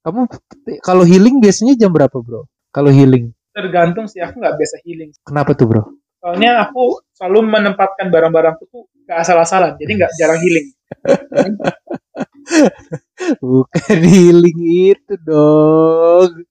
Kamu kalau healing biasanya jam berapa, Bro? Kalau healing. Tergantung sih, aku nggak biasa healing. Kenapa tuh, Bro? Soalnya aku selalu menempatkan barang-barangku tuh ke asal-asalan, jadi nggak jarang healing. Bukan healing itu dong.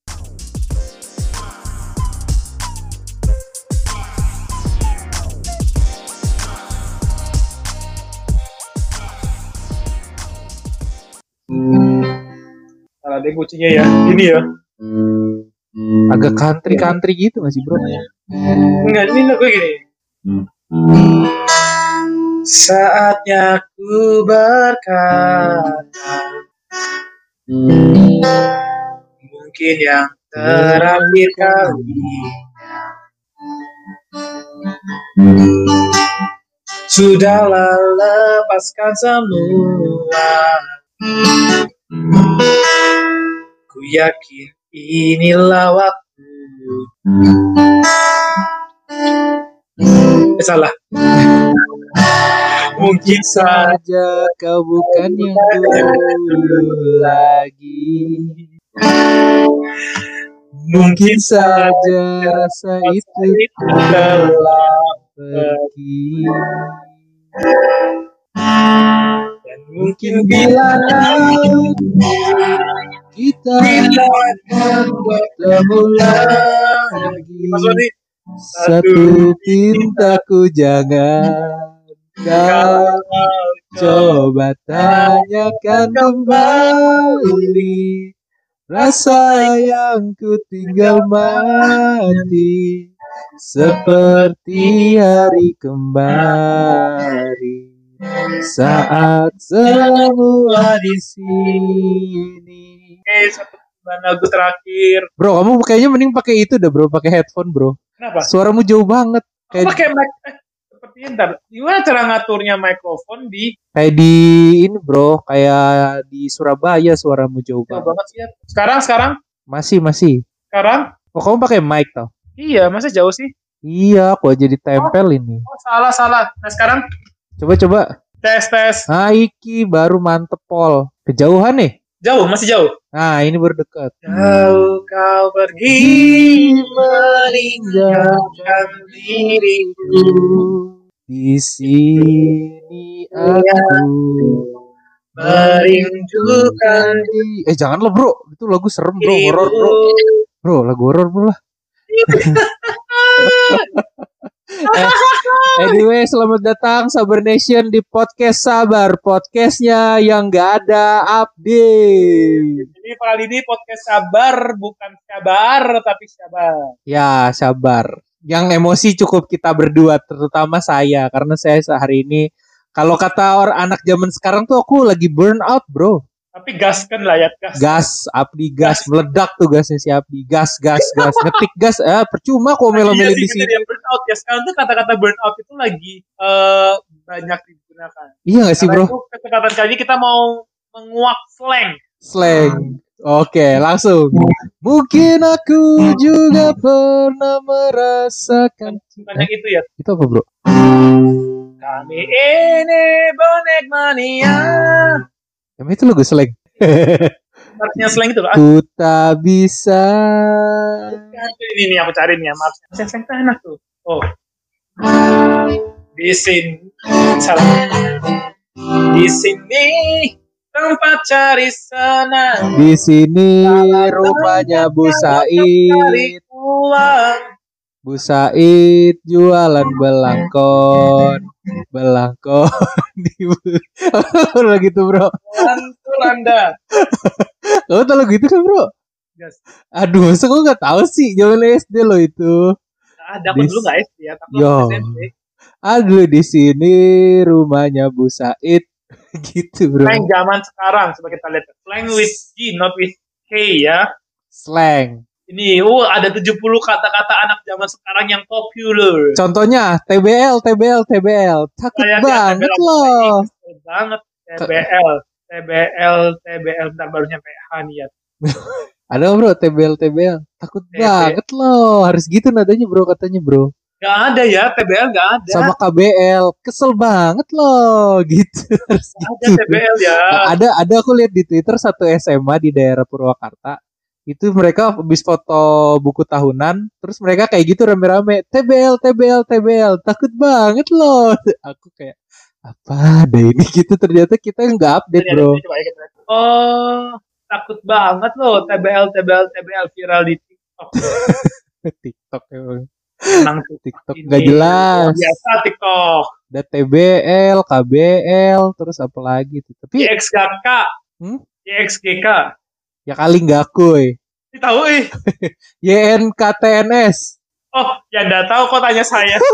Salah deh kucingnya ya. Ini ya. Agak country-country gitu gak sih, Bro? Enggak, ini lagu gini. Saatnya ku berkata Mungkin yang terakhir kali Sudahlah lepaskan semua Ku yakin inilah waktu Eh, salah Mungkin saja kau bukan yang dulu lagi. Mungkin Saja rasa itu telah pergi. Dan mungkin bila Kita akan bertemu lagi. Mas Wadi, Satu pintaku jangan kau coba tanyakan kembali rasa yang ku tinggal mati seperti hari kembali saat semua di sini. Oke, satu lagu terakhir. Bro, kamu kayaknya mending pakai itu dah, bro. Pakai headphone, bro. Kenapa? Suaramu jauh banget. Kayak, pakai mic. Eh, sepertinya ntar. Gimana cara ngaturnya mikrofon di kayak di ini, bro. Kayak di Surabaya suaramu jauh jauh banget. banget sih ya. Sekarang, sekarang, Masih, masih. sekarang. Oh, kamu pakai mic toh? Iya, masa jauh sih? Iya, aku aja ditempel ini. Oh, salah, salah. Nah, sekarang Coba, coba. tes, tes. Nah, iki baru mantep, Pol. Kejauhan nih. Jauh, masih jauh. Nah, ini baru dekat. Jauh kau pergi meninggalkan diriku. Di sini aku Merindukan di- Eh, janganlah, bro. Itu lagu serem, bro. Horor, bro. Bro, lagu horor, bro lah. Eh, anyway, selamat datang Sabar Nation di podcast Sabar, podcastnya yang gak ada update. Jadi kali ini podcast sabar bukan sabar tapi sabar. Ya, sabar. Yang emosi cukup kita berdua, terutama saya, karena saya sehari ini kalau kata orang anak zaman sekarang tuh aku lagi burn out, bro. Tapi gas kan lah ya gas. Gas, Abdi gas, meledak tuh gasnya si Abdi. Gas, gas, gas, ngetik gas. Eh, percuma kok melo-melo Iya di sih, sini. ya, burnout ya. Sekarang tuh kata-kata burnout itu lagi eh, banyak digunakan. Iya gak sih, Karena bro? kesempatan kali ini kita mau menguak slang. Slang. Oke, langsung. Mungkin aku juga pernah merasakan. Banyak itu ya. Itu apa, bro? Kami ini bonek mania. Emang itu lagu slang. Artinya slang itu loh. Ku tak bisa. Ini nih aku cari nih ya. Maaf. Slang slang tuh enak tuh. Oh. Di sini salah. Di sini tempat cari senang. Di sini rumahnya Bu Said. Bu Said jualan belangkon. Belangkon. Di lagu gitu, bro. Mantul anda. Kamu tau lagu itu kan, bro? Yes. Aduh, masa kok gak tahu sih? Zaman SD lo itu. Ada aku Dis- dulu nggak SD ya. Tapi Yo. SMP. Aduh, di sini rumahnya Bu Said. gitu, bro. Slang zaman sekarang. Coba kita lihat. Slang with G, not with K ya. Slang. Ini, oh ada 70 kata-kata anak zaman sekarang yang popular. Contohnya TBL, TBL, TBL. Takut Kayak banget TBL, loh. Banget. TBL, TBL, TBL. Bentar baru nyampe H nih ya. Ada bro, TBL, TBL. Takut TBL. banget loh. Harus gitu nadanya bro katanya bro. Gak ada ya, TBL gak ada. sama KBL. Kesel banget loh gitu. Harus Gak ada gitu. TBL ya. Nah, ada ada aku lihat di Twitter satu SMA di daerah Purwakarta. Itu mereka habis foto buku tahunan, terus mereka kayak gitu rame-rame, TBL, TBL, TBL. Takut banget loh. Aku kayak apa ada ini gitu ternyata kita nggak update bro kita. Oh, takut banget loh TBL, TBL, TBL viral di TikTok. TikTok emang Tenang. TikTok nggak jelas Biasa TikTok. ada TBL KBL terus apa lagi tuh tapi YXGK. Hmm? YXGK. Ya kali nggak kuy tahu eh. YNKTNS Oh, ya enggak tahu kok tanya saya.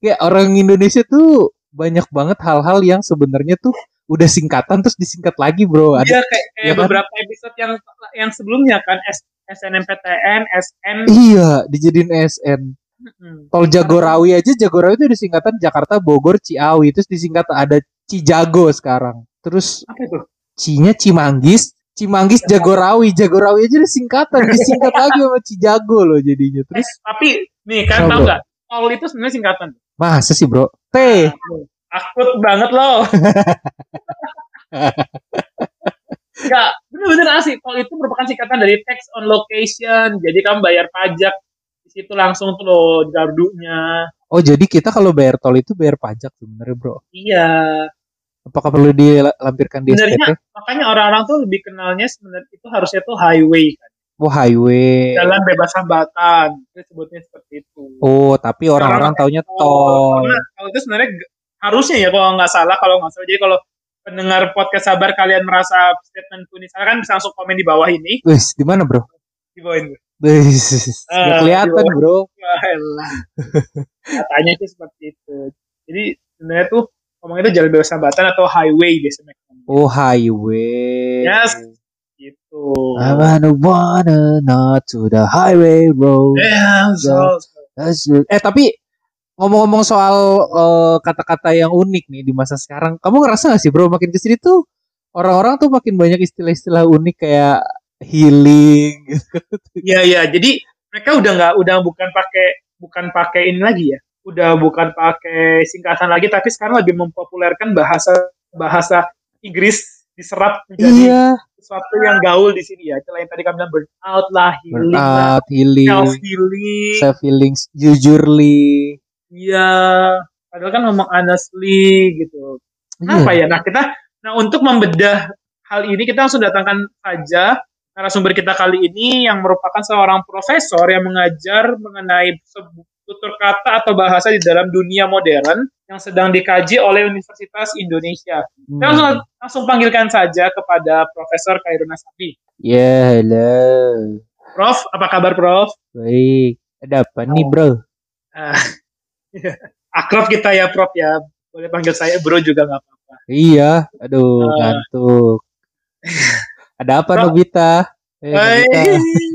ya orang Indonesia tuh banyak banget hal-hal yang sebenarnya tuh udah singkatan terus disingkat lagi bro ada Iya kayak, kayak Ya kan? beberapa episode yang yang sebelumnya kan S, SNMPTN, SN. iya dijadiin SN Hmm. tol Jagorawi aja Jagorawi itu disingkatan Jakarta Bogor Ciawi terus disingkat ada Cijago sekarang terus Apa itu? Cinya Cimanggis Cimanggis Jagorawi Jagorawi aja disingkatan disingkat lagi sama Cijago loh jadinya terus Tapi nih kan tahu nggak? Tol itu sebenarnya singkatan. masa sih bro T Akut banget loh. Enggak, bener-bener asli. Tol itu merupakan singkatan dari tax on location. Jadi kamu bayar pajak situ langsung tuh loh gardunya. oh jadi kita kalau bayar tol itu bayar pajak sebenarnya bro Iya. apakah perlu dilampirkan di SPT Sebenarnya makanya orang-orang tuh lebih kenalnya sebenarnya itu harusnya tuh highway kan. oh highway Jalan bebas hambatan. Itu sebutnya seperti itu. oh tapi orang-orang taunya tol Karena kalau itu sebenarnya harusnya ya kalau nggak salah kalau nggak salah. Jadi kalau pendengar podcast sabar kalian merasa statementku ini salah kan bisa langsung komen di bawah ini. Wis, di mana bro? Di bawah ini. Nggak Ah, kelihatan bro. Katanya itu seperti itu. Jadi sebenarnya tuh ngomong itu jalan bebas hambatan atau highway biasanya. Oh highway. Yes. Gitu. I wanna wanna not to the highway road. Yeah, so, good. Eh tapi ngomong-ngomong soal eh, kata-kata yang unik nih di masa sekarang, kamu ngerasa gak sih bro makin ke sini tuh orang-orang tuh makin banyak istilah-istilah unik kayak healing. gitu. Iya iya. Jadi mereka udah nggak udah bukan pakai bukan pakai ini lagi ya. Udah bukan pakai singkatan lagi tapi sekarang lebih mempopulerkan bahasa bahasa Inggris diserap menjadi Iya. sesuatu yang gaul di sini ya. Selain tadi kami bilang burnout lah, healing lah, Burnout, healing, self healing. self healing, jujurly. Iya. Padahal kan ngomong honestly gitu. Iya. Apa ya? Nah kita, nah untuk membedah hal ini kita langsung datangkan saja narasumber kita kali ini yang merupakan seorang profesor yang mengajar mengenai tutur kata atau bahasa di dalam dunia modern yang sedang dikaji oleh Universitas Indonesia. Kita langsung, Hmm. langsung panggilkan saja kepada Profesor Kairuna Sapi. Ya, halo. Prof, apa kabar Prof? Baik. Ada apa nih, Oh. bro? Ah, akrab kita ya Prof ya. Boleh panggil saya Bro juga nggak apa-apa. Iya, aduh, Ah. ngantuk. Ada apa, Bro. Nobita? Eh, Hai.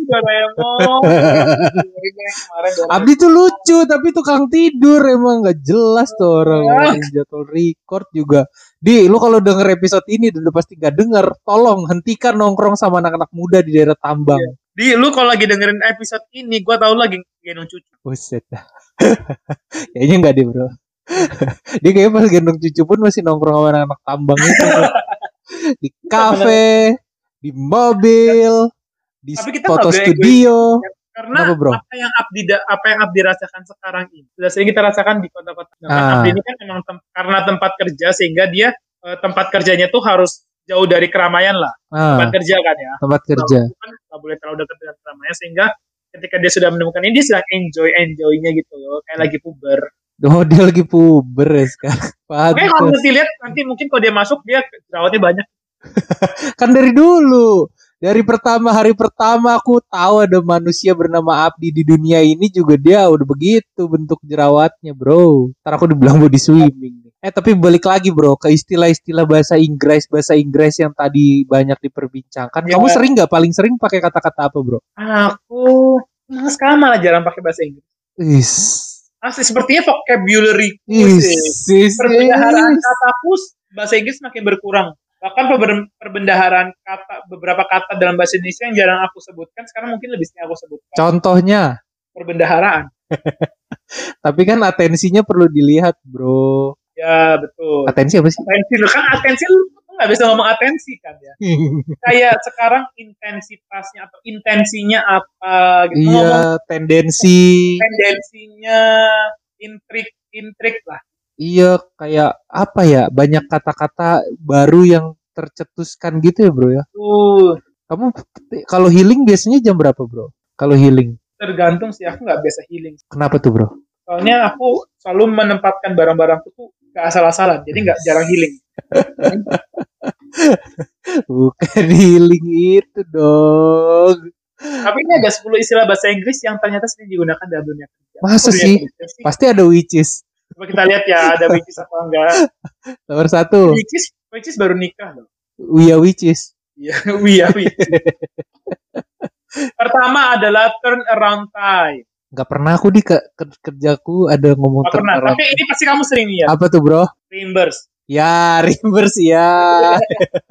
Doraemon. Abdi tuh lucu, tapi tukang tidur emang nggak jelas tuh orang. Ah. Yang Jadwal record juga. Di, lu kalau denger episode ini udah pasti gak denger. Tolong hentikan nongkrong sama anak-anak muda di daerah tambang. Di lu kalau lagi dengerin episode ini, gua tahu lagi gendong cucu. Buset. Kayaknya enggak deh bro. Dia kayaknya pas gendong cucu pun masih nongkrong sama anak-anak tambang itu. di kafe, di mobil, di Tapi kita foto studio. Karena Kenapa, bro? apa yang Abdi apa yang Abdi rasakan sekarang ini sudah sering kita rasakan di kota-kota. Nah, Ah. Abdi ini kan memang tem- karena tempat kerja sehingga dia eh, tempat kerjanya tuh harus jauh dari keramaian lah. Ah, Tempat kerja kan ya. tempat kerja. Kan nggak boleh terlalu dekat dengan keramaian sehingga ketika dia sudah menemukan ini dia sedang enjoy enjoynya gitu loh kayak lagi puber. Oh dia lagi puber ya sekarang. Oke kalau nanti lihat nanti mungkin kalau dia masuk dia jerawatnya banyak. Kan dari dulu. Dari pertama hari pertama aku tahu ada manusia bernama Abdi di dunia ini juga dia udah begitu bentuk jerawatnya bro. Ntar aku dibilang body swimming. Eh tapi balik lagi bro ke istilah-istilah bahasa Inggris bahasa Inggris yang tadi banyak diperbincangkan. Ya. Kamu sering nggak paling sering pakai kata-kata apa bro? Aku nah, sekarang malah jarang pakai bahasa Inggris. Is, Asli sepertinya vocabulary sih. Perpeliharaan kataku bahasa Inggris makin berkurang. Bahkan per- perbendaharaan kata beberapa kata dalam bahasa Indonesia yang jarang aku sebutkan sekarang mungkin lebih sering aku sebutkan. Contohnya, Perbendaharaan. tapi kan atensinya perlu dilihat, bro. Ya, betul. Atensi apa sih? Atensi lu kan atensi lu lu nggak bisa ngomong atensi kan ya. Kayak sekarang intensitasnya atau intensinya apa gitu. Ngomong iya, tendensi. tendensinya intrik intrik lah. Iya, kayak apa ya? Banyak kata-kata baru yang tercetuskan gitu ya, bro ya. Tuh, Kamu kalau healing biasanya jam berapa, bro? Kalau healing. tergantung sih aku nggak biasa healing. Kenapa tuh, bro? Soalnya aku selalu menempatkan barang-barangku tuh gak asal-asalan, jadi nggak jarang healing. Bukan healing itu dong. Tapi ini ada 10 istilah bahasa Inggris yang ternyata sering digunakan dalam dunia kerja. Masa dunia sih? kerja sih? Pasti ada witches. Coba kita lihat ya ada which is apa enggak. Nomor satu, which is baru nikah loh. Wia witches. Iya, which is. Pertama adalah turn around time. Gak pernah aku di ke- ke- kerjaku ada ngomong Gak pernah, tapi ini pasti kamu sering lihat. Apa tuh, bro? Reimburse. Ya, reimburse ya.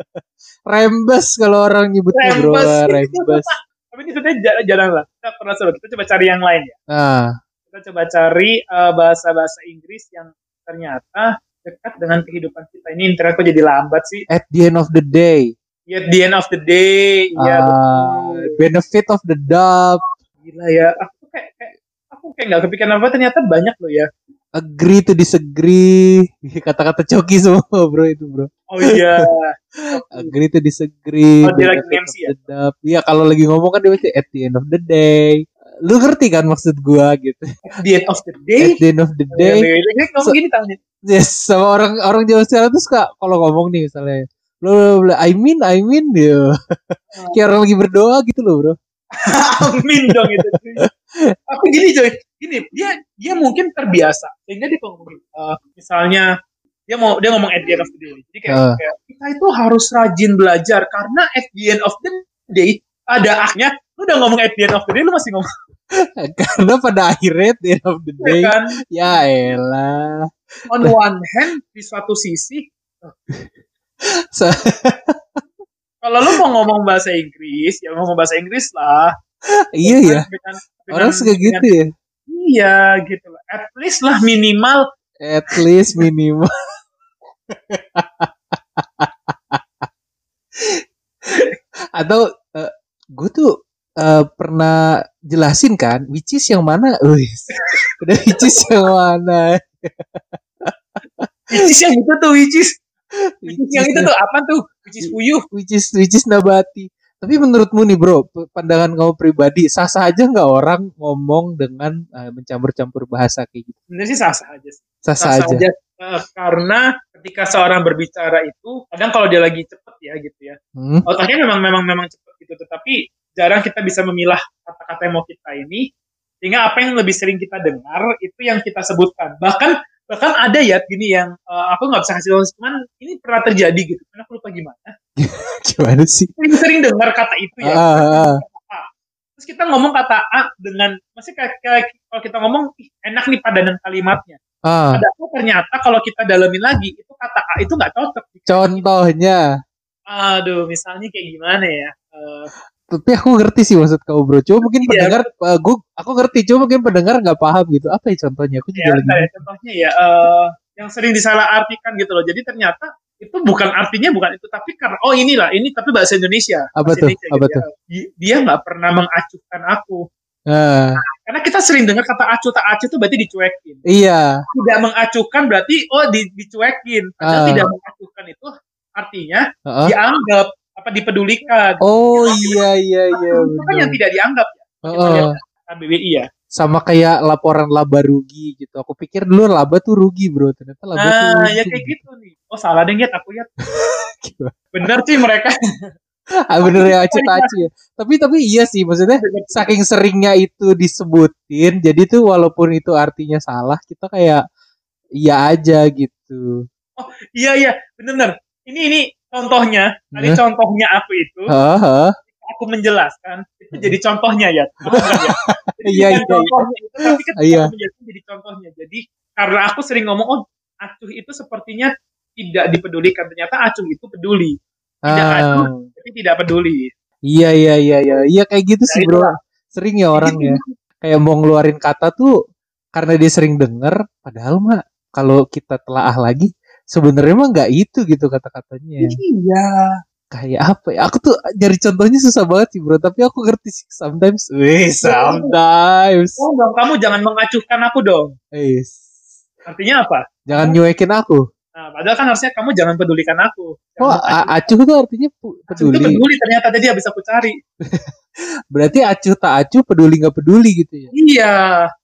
Rembes kalau orang nyebutnya, bro. Rembes. Tapi ini sebenarnya jar- jarang lah. Kita pernah coba, kita coba cari yang lain ya. Nah, Kita coba cari eh, bahasa-bahasa Inggris yang ternyata dekat dengan kehidupan kita. Ini internet kok jadi lambat sih. at the end of the day. Ya, at the end of the day, iya ah, betul. benefit of the doubt. Gila ya. Aku kayak, kayak aku kayak nggak kepikiran apa ternyata banyak loh ya. Agree to disagree. Kata-kata coki semua, bro itu, bro. Oh iya. Agree to disagree. Oh, dia lagi MC ya? doubt. Iya, kalau lagi ngomong kan dia pasti at the end of the day. Lu ngerti kan maksud gua gitu. At the end of the At day. the end of the Iya, day. iya, iya. Ini ngomong So- gini tangannya. Yes, sama orang orang Jawa sekarang tuh suka kalau ngomong nih misalnya bla I mean I mean dia kayak orang lagi berdoa gitu loh bro Amin dong itu. Tapi gini coy, gini dia dia mungkin terbiasa sehingga dia ngomong eh, misalnya dia mau dia ngomong at the end of the day. Jadi kayak, Ah. kayak, kita itu harus rajin belajar karena at the end of the day ada aknya. Lu udah ngomong at the end of the day lu masih ngomong karena pada akhirnya at the end of the ya day kan. ya elah On one hand di suatu sisi Sa- kalau lu mau ngomong bahasa Inggris ya ngomong bahasa Inggris lah. iya ya Dengan- orang dengan- suka gitu ya Iya gitu lah. At least lah minimal at least minimal atau gue tuh eh, pernah jelasin kan which is yang mana udah which is yang mana which is yang itu tuh which is Which yang itu tuh apa tuh which is puyuh which is which is nabati. Tapi menurutmu nih bro, pandangan kamu pribadi sah sah aja nggak orang ngomong dengan eh, mencampur-campur bahasa kayak gitu? sebenarnya sih sah sah aja. Sah sah Sah-sah aja. Eh, karena ketika seorang berbicara itu kadang kalau dia lagi cepet ya gitu ya Hmm? otaknya memang memang memang cepet gitu tetapi jarang kita bisa memilah kata-kata yang mau kita ini sehingga apa yang lebih sering kita dengar itu yang kita sebutkan bahkan bahkan ada ya gini yang eh, aku nggak bisa kasih tahu cuman ini pernah terjadi gitu karena aku lupa gimana Gimana sih? sering sering dengar kata itu ya Ah, ah, A. Terus kita ngomong kata A dengan masih kayak, kayak kalau kita ngomong "Ih, enak nih padanan kalimatnya. ah. Padahal ternyata kalau kita dalemin lagi itu kata A itu nggak cocok. Contohnya, Aduh, misalnya kayak gimana ya? Eh, tapi aku ngerti sih maksud kamu bro. Cuma mungkin Iya. pendengar, eh, gua, aku ngerti. Cuma mungkin pendengar nggak paham gitu. Apa ya contohnya? Aku ya, juga lagi. bentar ya, contohnya ya eh, yang sering disalahartikan gitu loh. Jadi ternyata itu bukan artinya bukan itu tapi karena oh inilah ini tapi bahasa Indonesia. Apa Bahasa tuh? Indonesia Apa gitu ya. Di- Dia nggak pernah mengacuhkan aku. Ah, Karena kita sering dengar kata acuh tak acuh itu berarti dicuekin. iya. tidak mengacuhkan berarti oh di, dicuekin. Padahal Ah. tidak mengacuhkan itu artinya Heeh. dianggap apa dipedulikan. Oh iya iya iya. itu kan yang bener. tidak dianggap ya. Lihat KBBI ya. sama kayak laporan laba rugi gitu. Aku pikir dulu laba tuh rugi bro, ternyata laba tuh Nah, ya kayak gitu nih. Oh salah deh aku lihat. Gimana? Bener sih mereka. ah, bener ya acu-acu ya. Tapi tapi iya sih maksudnya saking seringnya itu disebutin, jadi tuh walaupun itu artinya salah, kita kayak iya aja gitu. Iya iya bener. Ini ini contohnya. Tadi Nah. contohnya aku itu Heeh. aku menjelaskan itu jadi contohnya ya. Ya? Iya, bukan iya, contohnya itu tapi ketika Iya. aku menjelaskan jadi contohnya. Jadi karena aku sering ngomong oh acuh itu sepertinya tidak dipedulikan. Ternyata Acung itu peduli. Tidak Ah, acuh, tapi tidak peduli. iya iya iya iya iya kayak gitu Nah, sih bro. Sering ya orang ya. Kayak mau ngeluarin kata tuh karena dia sering denger. Padahal mah kalau kita telaah lagi sebenarnya mah nggak itu gitu kata-katanya. Iya. Kayak apa ya? Aku tuh nyari contohnya susah banget sih bro. Tapi aku ngerti sih sometimes. Wih sometimes. Oh, dong, kamu jangan mengacuhkan aku dong. Wih, Artinya apa? jangan nyuekin aku. Nah, padahal kan harusnya kamu jangan pedulikan aku. Oh, Jangan a- acuh tuh artinya pu- Acuh itu peduli. peduli ternyata tadi habis aku cari. Berarti acuh tak acuh, peduli nggak peduli gitu ya. Iya.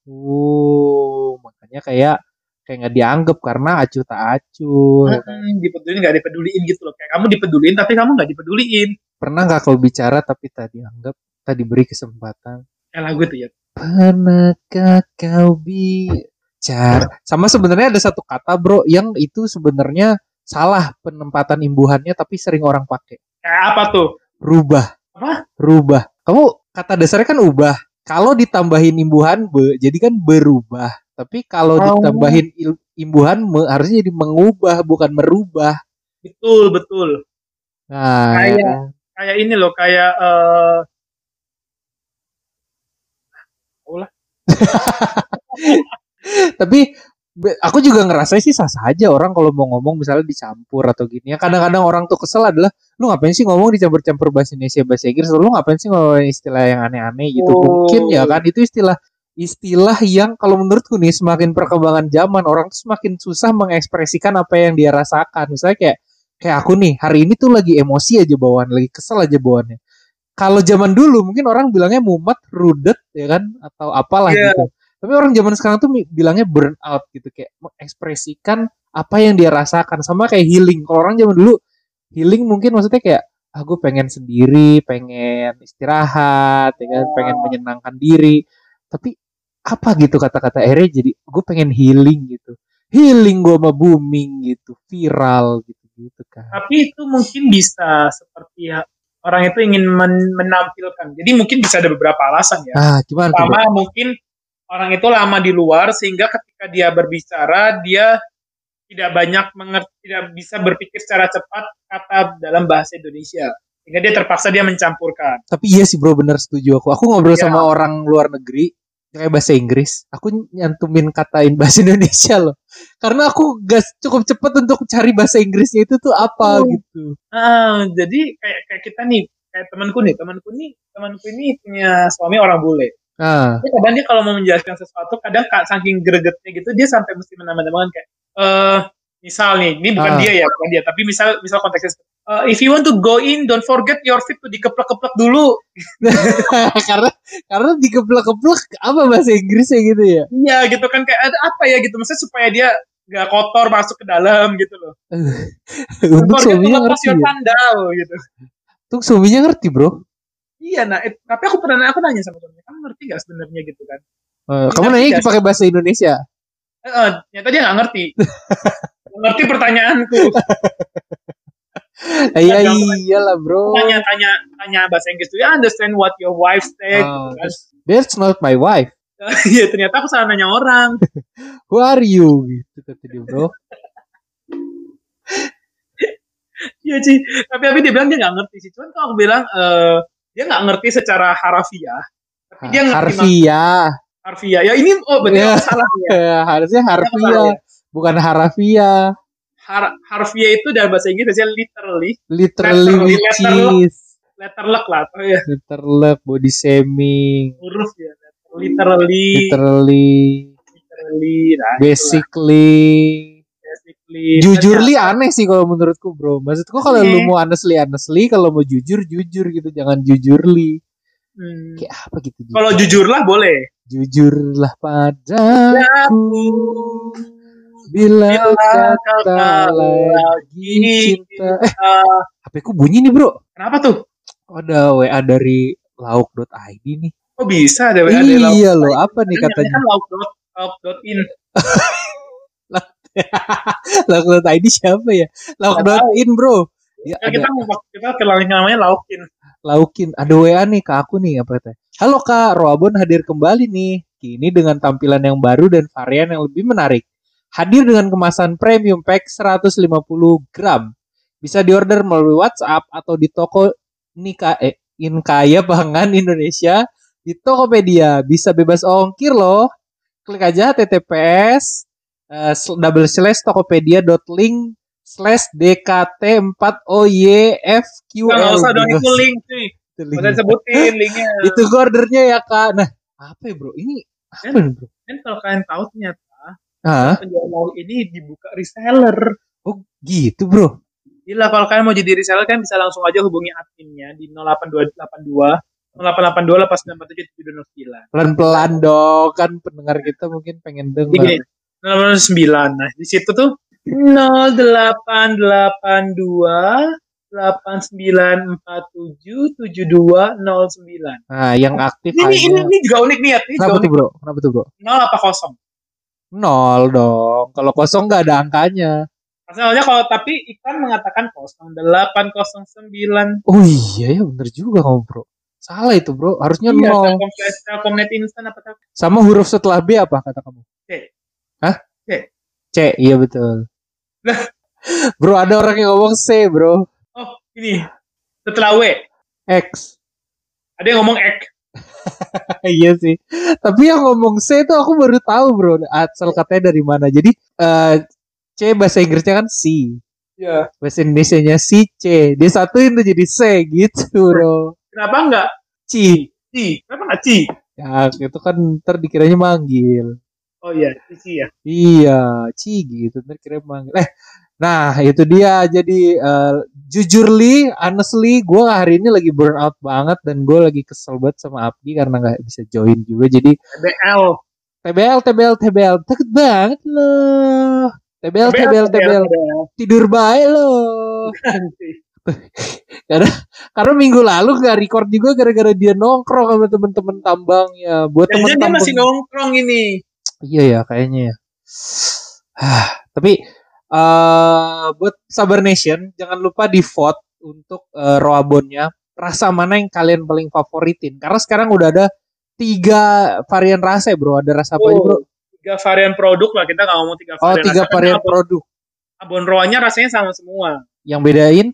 Oh, makanya kayak kayak nggak dianggap karena acuh tak acuh. ya kan? Hmm, dipedulin nggak dipeduliin gitu loh. Kayak kamu dipeduliin tapi kamu nggak dipeduliin. Pernah nggak kau bicara tapi tak dianggap, tak diberi kesempatan? Eh lagu tuh ya. Pernahkah kau bicara? Sama sebenarnya ada satu kata bro yang itu sebenarnya salah penempatan imbuhannya tapi sering orang pakai. Kayak apa tuh? Rubah. Apa? Rubah. Kamu kata dasarnya kan ubah. Kalau ditambahin imbuhan be, jadi kan berubah. Tapi kalau Oh. ditambahin il- imbuhan me, harusnya jadi mengubah bukan merubah. Betul, betul. Nah, Kayak- ya? Kayak ini loh, kayak eh tapi be- aku juga ngerasa sih sah saja orang kalau mau ngomong misalnya dicampur atau gini. Ya kadang-kadang orang tuh kesel adalah lu ngapain sih ngomong dicampur-campur bahasa Indonesia bahasa Inggris lu ngapain sih ngomong istilah yang aneh-aneh gitu. Oh. Mungkin ya kan itu istilah istilah yang kalau menurutku nih semakin perkembangan zaman orang tuh semakin susah mengekspresikan apa yang dia rasakan. Misalnya kayak kayak aku nih hari ini tuh lagi emosi aja bawaan, lagi kesel aja bawaannya. Kalau zaman dulu mungkin orang bilangnya mumet, rudet ya kan atau apalah Iya. gitu. Tapi orang zaman sekarang tuh bilangnya burn out gitu kayak mengekspresikan apa yang dia rasakan sama kayak healing. Kalau orang zaman dulu healing mungkin maksudnya kayak ah gue pengen sendiri, pengen istirahat, ya kan, pengen menyenangkan diri. Tapi apa gitu kata-kata akhirnya jadi gue pengen healing gitu. Healing gue sama booming gitu, viral gitu gitu kan. tapi itu mungkin bisa seperti ya, orang itu ingin men- menampilkan. Jadi mungkin bisa ada beberapa alasan ya. Ah, gimana? Pertama mungkin orang itu lama di luar sehingga ketika dia berbicara dia tidak banyak mengerti, tidak bisa berpikir secara cepat kata dalam bahasa Indonesia. Sehingga dia terpaksa dia mencampurkan. Tapi iya sih bro bener setuju aku. Aku ngobrol Iya. sama orang luar negeri kayak bahasa Inggris. Aku nyantumin katain bahasa Indonesia loh. Karena aku gak cukup cepet untuk cari bahasa Inggrisnya itu tuh apa Oh. gitu. Ah, jadi kayak kayak kita nih, kayak temanku nih, temanku nih, temanku ini punya suami orang bule. Ah, Tapi kadang dia kalau mau menjelaskan sesuatu, kadang kak saking gregetnya gitu, dia sampai mesti menambah-nambahkan kayak, eh misal nih, ini bukan Ah. dia ya, bukan dia, tapi misal misal konteksnya, eh, if you want to go in, don't forget your feet to dikeplek-keplek dulu. karena karena dikeplek-keplek apa bahasa Inggrisnya gitu ya. Iya gitu kan kayak ada apa ya gitu, maksudnya supaya dia gak kotor masuk ke dalam gitu loh. Untuk suaminya ngerti ya. sandal gitu. Untuk suaminya ngerti bro. Iya, nah, it- tapi aku pernah aku nanya sama suaminya, kamu ngerti gak sebenarnya gitu kan? Eh, kamu nanya nggak pakai bahasa Indonesia. Eh, eh, ternyata dia gak ngerti. Nggak ngerti pertanyaanku. Eh, Iya iyalah bro. Tanya tanya tanya bahasa Inggris tuh, ya understand what your wife said. Oh, kan. That's not my wife. Iya, ternyata aku salah nanya orang. Who are you? Gitu kata dia bro. Iya sih, tapi tapi dia bilang dia nggak ngerti sih. Cuman kalau aku bilang eh, dia nggak ngerti secara harafiah, tapi dia ngerti mak- Harfiah. harfiah. Ya ini oh berarti Ya. aku salah ya. Harusnya harfiah, ya. bukan harafiah. Har harfiah itu dalam bahasa Inggris biasanya literally, Literally Letterly, which letterlock. is letterlek lah. Oh ya, literally body shaming, huruf ya. Literally, literally, literally, nah, itulah, basically. basically. Jujurly aneh sih kalau menurutku bro. Maksudku kalau lu Aneh. mau honestly honestly, kalau mau jujur jujur gitu, jangan jujurly. Hmm. Kayak apa gitu? Kalau jujurlah boleh. jujurlah padaku bila Bila kata kata lagi cinta. Eh, Eh, HP ku bunyi nih bro. kenapa tuh? Ada WA dari lauk.id nih. Kok bisa ada WA dari lauk? Iya loh, apa nih katanya? kan lauk dot lauk dot in. Lauk.id siapa ya? Lauk.in bro. Ya, ada kita kita kenalan namanya laukin. laukin. Ada WA nih ke aku nih apa katanya? Halo kak, Roabon hadir kembali nih. Kini dengan tampilan yang baru dan varian yang lebih menarik. Hadir dengan kemasan premium pack 150 gram. Bisa diorder melalui WhatsApp atau di toko Nika eh, Inkaya Pangan Indonesia di Tokopedia. Bisa bebas ongkir loh. Klik aja TTPS uh, double slash tokopedia.link slash DKT 4 OYFQL. Nggak usah dong itu link cuy. Itu link. Udah sebutin linknya. Itu ordernya ya kak. Nah apa ya bro? Ini apa nih bro? Kan kalau kalian tahu ternyata Hah? penjual mau ini dibuka reseller. Oh gitu bro. Gila kalau kalian mau jadi reseller kan bisa langsung aja hubungi adminnya di 0882 0882 897 Pelan-pelan dong kan pendengar kita mungkin pengen dengar. gini, 009. Nah, di situ tuh 0882 8947 7209. Nah yang aktif Ini, ini, hanya. ini juga unik nih ya. Ini Kenapa tuh bro? Kenapa tuh bro? 0 apa kosong? Nol dong. Kalau kosong nggak ada angkanya. Masalahnya kalau tapi iklan mengatakan kosong 809. Oh iya ya bener juga kamu bro. Salah itu bro. Harusnya Iya, nol. Telkomnet Instan apa? Sama huruf setelah B apa kata kamu? C. Hah? C. C, iya betul. Lah. bro, ada orang yang ngomong C, bro. Oh, ini. Setelah W. X. Ada yang ngomong X. iya sih. Tapi yang ngomong C itu aku baru tahu, bro. Asal katanya dari mana. Jadi eh, C bahasa Inggrisnya kan C. Iya. Bahasa Indonesianya si C. Dia satuin tuh jadi C gitu, bro. Kenapa enggak C. C? Kenapa enggak C? Ya, itu kan ntar dikiranya manggil. Oh iya, C ya. Iya, Ci gitu. Ntar kira manggil. Eh, nah itu dia. Jadi eh, jujurly, honestly, gue hari ini lagi burn out banget dan gue lagi kesel banget sama Abdi karena nggak bisa join juga. Jadi BL. TBL, TBL, TBL, takut banget loh. TBL, TBL, TBL, tidur baik loh. Karena karena minggu lalu nggak record juga gara-gara dia nongkrong sama temen-temen tambangnya. Buat temen Jangan dia masih nongkrong ini. Iya ya kayaknya ya. Tapi eh buat Sabar Nation jangan lupa di vote untuk eh, Roabonnya. Rasa mana yang kalian paling favoritin? Karena sekarang udah ada tiga varian rasa ya bro. Ada rasa apa aja bro? Tiga varian produk lah, kita nggak ngomong tiga Oh varian. tiga rasa. Varian abon, produk. abon roanya rasanya sama semua. Yang bedain?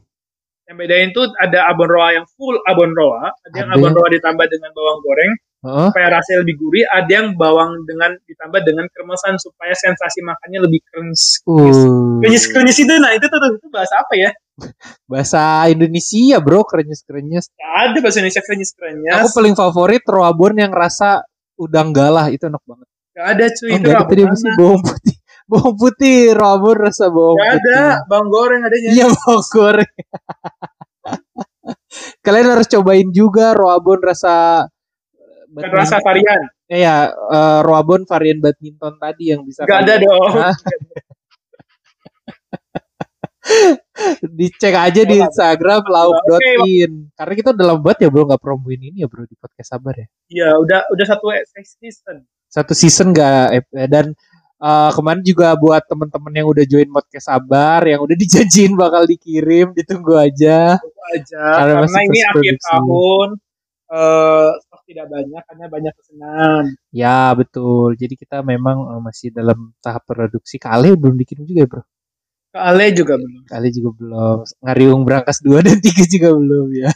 Yang bedain tuh ada abon roa yang full abon roa, ada yang abon roa ditambah dengan bawang goreng Heeh. supaya rasanya lebih gurih, ada yang bawang dengan ditambah dengan kremesan supaya sensasi makannya lebih crunch. Uh, Krenyes krenyes itu nah itu tuh itu bahasa apa ya? bahasa Indonesia bro, krenyes krenyes. Gak ada bahasa Indonesia krenyes krenyes. Aku paling favorit Roabon yang rasa udang galah itu enak banget. Gak ada cuy Oh, itu enggak ada tadi sih bawang putih. Bawang putih, Roabon rasa bawang Gak putih. ada bawang goreng adanya. Iya bawang goreng. Kalian harus cobain juga Roabon rasa Bukan rasa varian. Eh, ya eh, Roabon varian badminton tadi yang bisa Gak ada dong. Dicek aja di Instagram lauk.in. Karena kita udah lama banget ya bro nggak promoin ini ya bro di podcast sabar ya. Iya udah udah satu season. Satu season nggak eh, dan eh, kemarin juga buat temen-temen yang udah join podcast sabar yang udah dijanjiin bakal dikirim ditunggu aja. Itu aja Karena karena, ini akhir tahun stok tidak banyak karena banyak pesanan. Ya betul. Jadi kita memang eh, masih dalam tahap produksi. Kali belum dikirim juga ya bro. Ke Ale juga belum. Kali juga belum. Ngariung berangkas 2 dan 3 juga belum ya.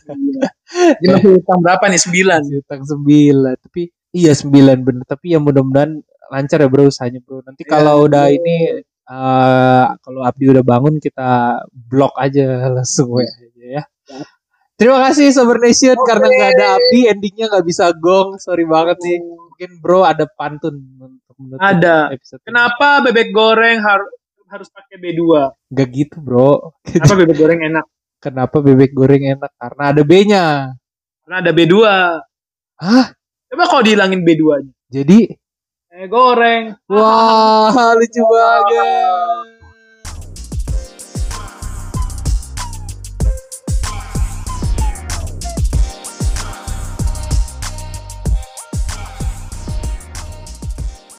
Dia masih utang berapa nih? Sembilan. Masih utang 9. Tapi iya 9 bener. Tapi ya mudah-mudahan lancar ya bro usahanya bro. Nanti Iya, kalau udah bro. ini eh kalau Abdi udah bangun kita blok aja langsung ya. ya. Terima kasih Sober Nation karena nggak ada Abdi endingnya nggak bisa gong. Sorry banget nih. Mungkin bro ada pantun untuk menutup Ada. episode ini. Kenapa bebek goreng harus harus pakai B2? Gak gitu bro. Kenapa bebek goreng enak? Kenapa bebek goreng enak? Karena ada B-nya. Karena ada B2. Hah? Coba kalau dihilangin B2-nya. Jadi Eh goreng. wah lucu banget.